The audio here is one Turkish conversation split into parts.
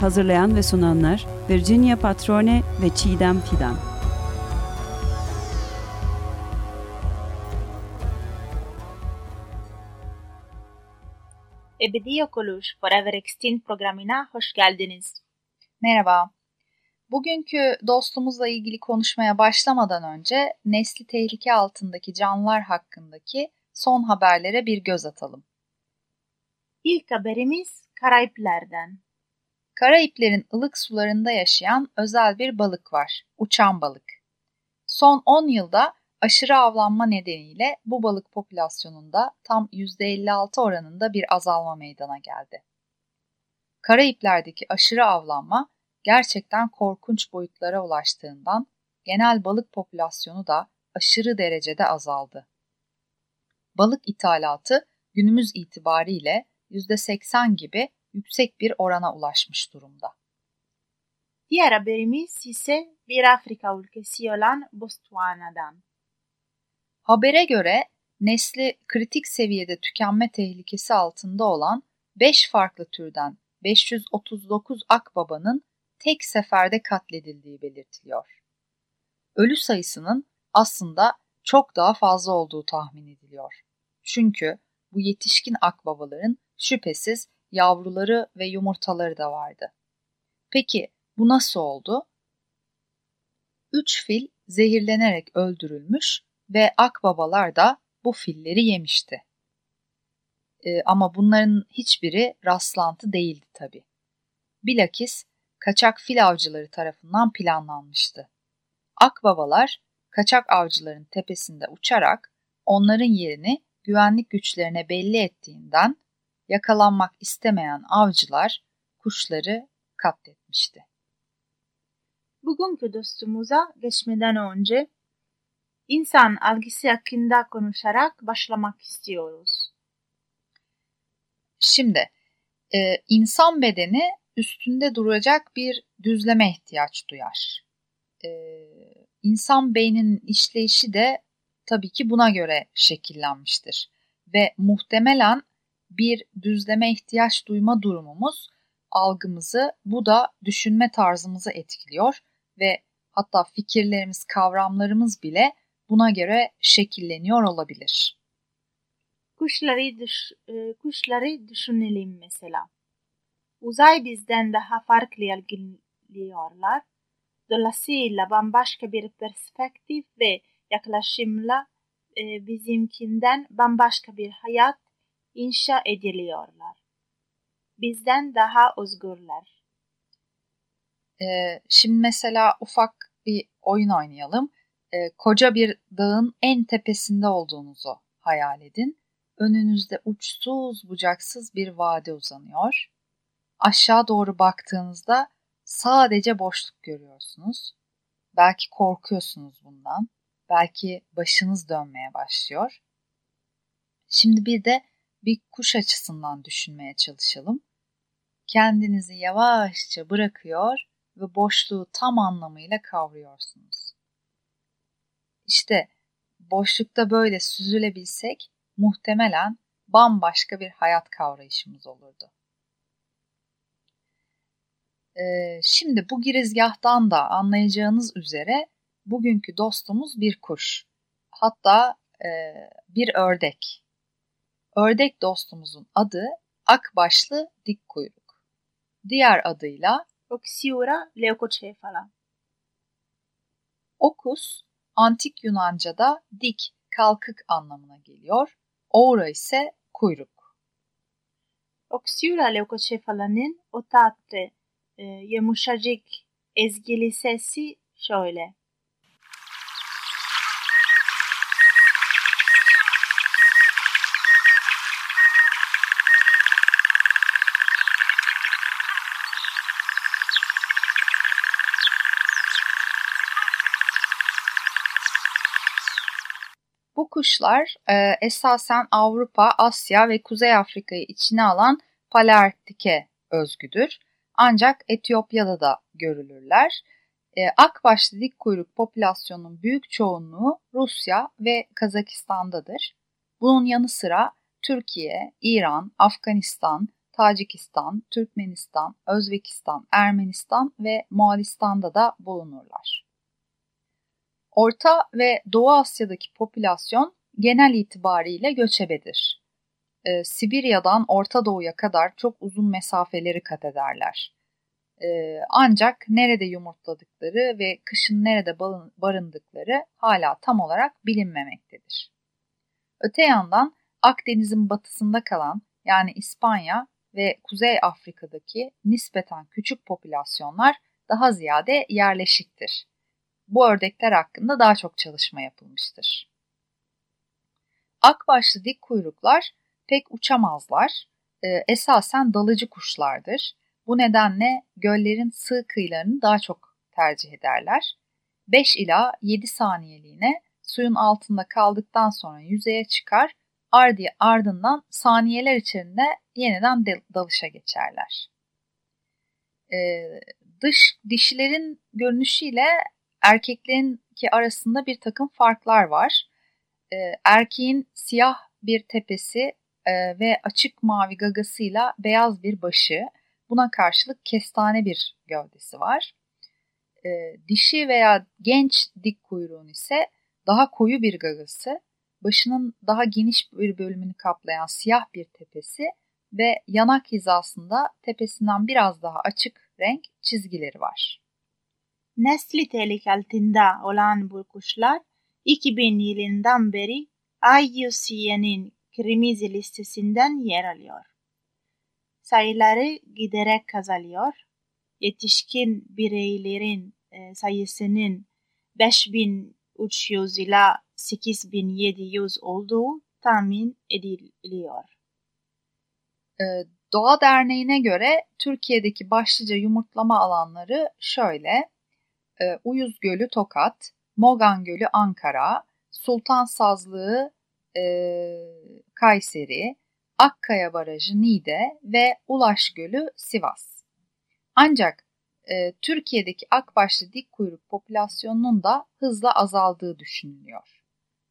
Hazırlayan ve sunanlar Virginia Patrone ve Çiğdem Fidan. Ebedi Yok Oluş Forever Extinct programına hoş geldiniz. Merhaba. Bugünkü dostumuzla ilgili konuşmaya başlamadan önce nesli tehlike altındaki canlılar hakkındaki son haberlere bir göz atalım. İlk haberimiz Karayipler'den. Karayiplerin ılık sularında yaşayan özel bir balık var, uçan balık. Son 10 yılda aşırı avlanma nedeniyle bu balık popülasyonunda tam %56 oranında bir azalma meydana geldi. Karayipler'deki aşırı avlanma gerçekten korkunç boyutlara ulaştığından genel balık popülasyonu da aşırı derecede azaldı. Balık ithalatı günümüz itibariyle %80 gibi yüksek bir orana ulaşmış durumda. Diğer haberimiz ise bir Afrika ülkesi olan Botswana'dan. Habere göre nesli kritik seviyede tükenme tehlikesi altında olan 5 farklı türden 539 akbabanın tek seferde katledildiği belirtiliyor. Ölü sayısının aslında çok daha fazla olduğu tahmin ediliyor. Çünkü bu yetişkin akbabaların şüphesiz yavruları ve yumurtaları da vardı. Peki bu nasıl oldu? Üç fil zehirlenerek öldürülmüş ve akbabalar da bu filleri yemişti. Ee, ama bunların hiçbiri rastlantı değildi tabi. Bilakis kaçak fil avcıları tarafından planlanmıştı. Akbabalar kaçak avcıların tepesinde uçarak onların yerini güvenlik güçlerine belli ettiğinden yakalanmak istemeyen avcılar kuşları katletmişti. Bugünkü dostumuza geçmeden önce insan algısı hakkında konuşarak başlamak istiyoruz. Şimdi e, insan bedeni üstünde duracak bir düzleme ihtiyaç duyar. E, insan beyninin işleyişi de tabii ki buna göre şekillenmiştir ve muhtemelen bir düzleme ihtiyaç duyma durumumuz algımızı, bu da düşünme tarzımızı etkiliyor ve hatta fikirlerimiz, kavramlarımız bile buna göre şekilleniyor olabilir. Kuşları, düş, e, kuşları düşünelim mesela. Uzay bizden daha farklı algılıyorlar. Dolayısıyla bambaşka bir perspektif ve yaklaşımla e, bizimkinden bambaşka bir hayat inşa ediliyorlar. Bizden daha özgürler. Ee, şimdi mesela ufak bir oyun oynayalım. Ee, koca bir dağın en tepesinde olduğunuzu hayal edin. Önünüzde uçsuz bucaksız bir vade uzanıyor. Aşağı doğru baktığınızda sadece boşluk görüyorsunuz. Belki korkuyorsunuz bundan. Belki başınız dönmeye başlıyor. Şimdi bir de bir kuş açısından düşünmeye çalışalım. Kendinizi yavaşça bırakıyor ve boşluğu tam anlamıyla kavruyorsunuz. İşte boşlukta böyle süzülebilsek muhtemelen bambaşka bir hayat kavrayışımız olurdu. Ee, şimdi bu girizgahtan da anlayacağınız üzere bugünkü dostumuz bir kuş. Hatta e, bir ördek. Ördek dostumuzun adı akbaşlı dik kuyruk. Diğer adıyla Oxiura leucocephala. Okus, antik Yunanca'da dik, kalkık anlamına geliyor. Oura ise kuyruk. Oxiura leucocephala'nın o tatlı, e, yumuşacık, ezgili sesi şöyle. Bu kuşlar e, esasen Avrupa, Asya ve Kuzey Afrika'yı içine alan Palearktik'e özgüdür. Ancak Etiyopya'da da görülürler. E, akbaşlı dik kuyruk popülasyonunun büyük çoğunluğu Rusya ve Kazakistan'dadır. Bunun yanı sıra Türkiye, İran, Afganistan, Tacikistan, Türkmenistan, Özbekistan, Ermenistan ve Moğolistan'da da bulunurlar. Orta ve Doğu Asya'daki popülasyon genel itibariyle göçebedir. Ee, Sibirya'dan Orta Doğu'ya kadar çok uzun mesafeleri kat ederler. Ee, ancak nerede yumurtladıkları ve kışın nerede barındıkları hala tam olarak bilinmemektedir. Öte yandan Akdeniz'in batısında kalan yani İspanya ve Kuzey Afrika'daki nispeten küçük popülasyonlar daha ziyade yerleşiktir. Bu ördekler hakkında daha çok çalışma yapılmıştır. Akbaşlı dik kuyruklar pek uçamazlar, e, esasen dalıcı kuşlardır. Bu nedenle göllerin sığ kıyılarını daha çok tercih ederler. 5 ila 7 saniyeliğine suyun altında kaldıktan sonra yüzeye çıkar ardından saniyeler içerisinde yeniden dalışa geçerler. Ee, dış dişilerin görünüşüyle erkeklerinki arasında bir takım farklar var. Ee, erkeğin siyah bir tepesi e, ve açık mavi gagasıyla beyaz bir başı, buna karşılık kestane bir gövdesi var. Ee, dişi veya genç dik kuyruğun ise daha koyu bir gagası, başının daha geniş bir bölümünü kaplayan siyah bir tepesi ve yanak hizasında tepesinden biraz daha açık renk çizgileri var. Nesli tehlike altında olan bu kuşlar 2000 yılından beri IUCN'in kırmızı listesinden yer alıyor. Sayıları giderek azalıyor. Yetişkin bireylerin e, sayısının 5300 ila 8700 olduğu tahmin ediliyor. Ee, Doğa Derneği'ne göre Türkiye'deki başlıca yumurtlama alanları şöyle. E, Uyuz Gölü Tokat, Mogan Gölü Ankara, Sultan Sazlığı e, Kayseri, Akkaya Barajı Niğde ve Ulaş Gölü Sivas. Ancak e, Türkiye'deki akbaşlı dik kuyruk popülasyonunun da hızla azaldığı düşünülüyor.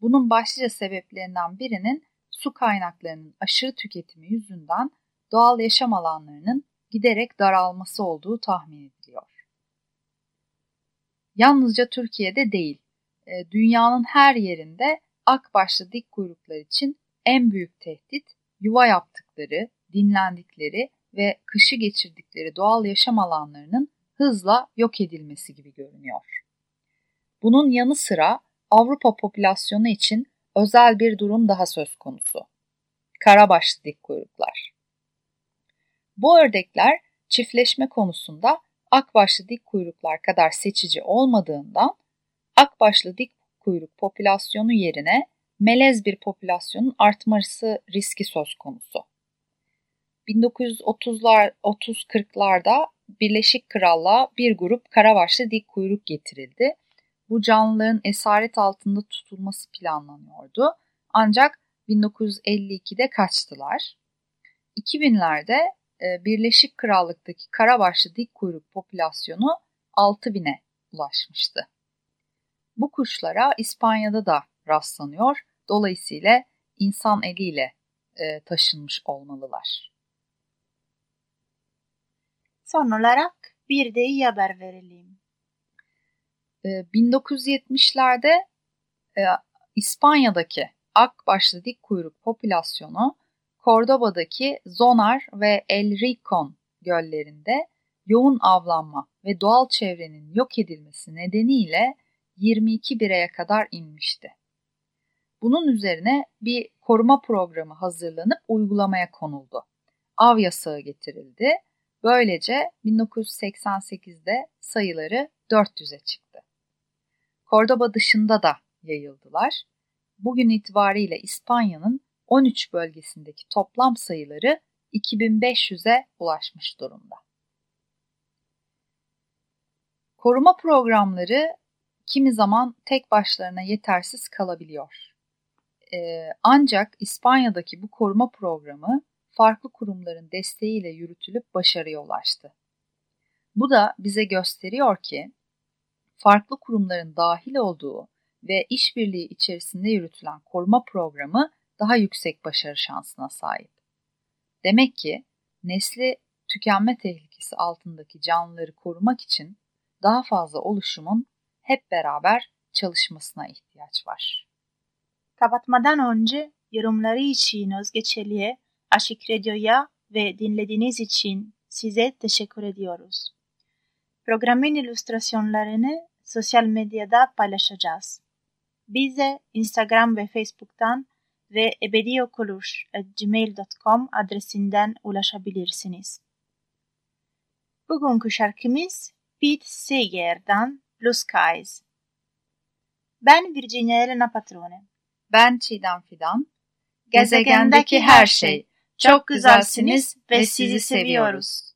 Bunun başlıca sebeplerinden birinin su kaynaklarının aşırı tüketimi yüzünden doğal yaşam alanlarının giderek daralması olduğu tahmin ediliyor. Yalnızca Türkiye'de değil, e, dünyanın her yerinde akbaşlı dik kuyruklar için en büyük tehdit yuva yaptıkları, dinlendikleri ve kışı geçirdikleri doğal yaşam alanlarının hızla yok edilmesi gibi görünüyor. Bunun yanı sıra Avrupa popülasyonu için özel bir durum daha söz konusu. Karabaşlı dik kuyruklar. Bu ördekler çiftleşme konusunda akbaşlı dik kuyruklar kadar seçici olmadığından akbaşlı dik kuyruk popülasyonu yerine melez bir popülasyonun artması riski söz konusu. 1930'lar 30-40'larda Birleşik Krallığa bir grup karabaşlı dik kuyruk getirildi bu canlıların esaret altında tutulması planlanıyordu. Ancak 1952'de kaçtılar. 2000'lerde e, Birleşik Krallık'taki karabaşlı dik kuyruk popülasyonu 6000'e ulaşmıştı. Bu kuşlara İspanya'da da rastlanıyor. Dolayısıyla insan eliyle e, taşınmış olmalılar. Son olarak bir de iyi haber verelim. 1970'lerde ee, e, İspanya'daki akbaşlı dik kuyruk popülasyonu Cordoba'daki Zonar ve El Ricon göllerinde yoğun avlanma ve doğal çevrenin yok edilmesi nedeniyle 22 bireye kadar inmişti. Bunun üzerine bir koruma programı hazırlanıp uygulamaya konuldu. Av yasağı getirildi. Böylece 1988'de sayıları 400'e çıktı. Kordoba dışında da yayıldılar. Bugün itibariyle İspanya'nın 13 bölgesindeki toplam sayıları 2500'e ulaşmış durumda. Koruma programları kimi zaman tek başlarına yetersiz kalabiliyor. E, ancak İspanya'daki bu koruma programı farklı kurumların desteğiyle yürütülüp başarıya ulaştı. Bu da bize gösteriyor ki farklı kurumların dahil olduğu ve işbirliği içerisinde yürütülen koruma programı daha yüksek başarı şansına sahip. Demek ki nesli tükenme tehlikesi altındaki canlıları korumak için daha fazla oluşumun hep beraber çalışmasına ihtiyaç var. Kapatmadan önce yorumları için Özge Çelik'e, Aşık Radyo'ya ve dinlediğiniz için size teşekkür ediyoruz. Programın illüstrasyonlarını sosyal medyada paylaşacağız. Bize Instagram ve Facebook'tan ve ebediokulur.gmail.com adresinden ulaşabilirsiniz. Bugünkü şarkımız Pete Seeger'dan Blue Skies. Ben Virginia Elena Patrone. Ben Çiğdem Fidan. Gezegendeki her şey. Çok güzelsiniz ve sizi seviyoruz.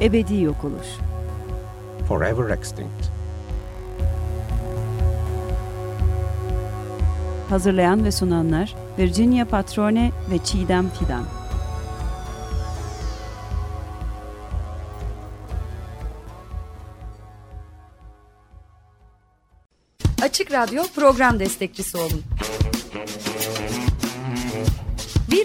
Ebedi yok olur. Forever extinct. Hazırlayan ve sunanlar Virginia Patrone ve Çiğdem Fidan. Açık Radyo program destekçisi olun.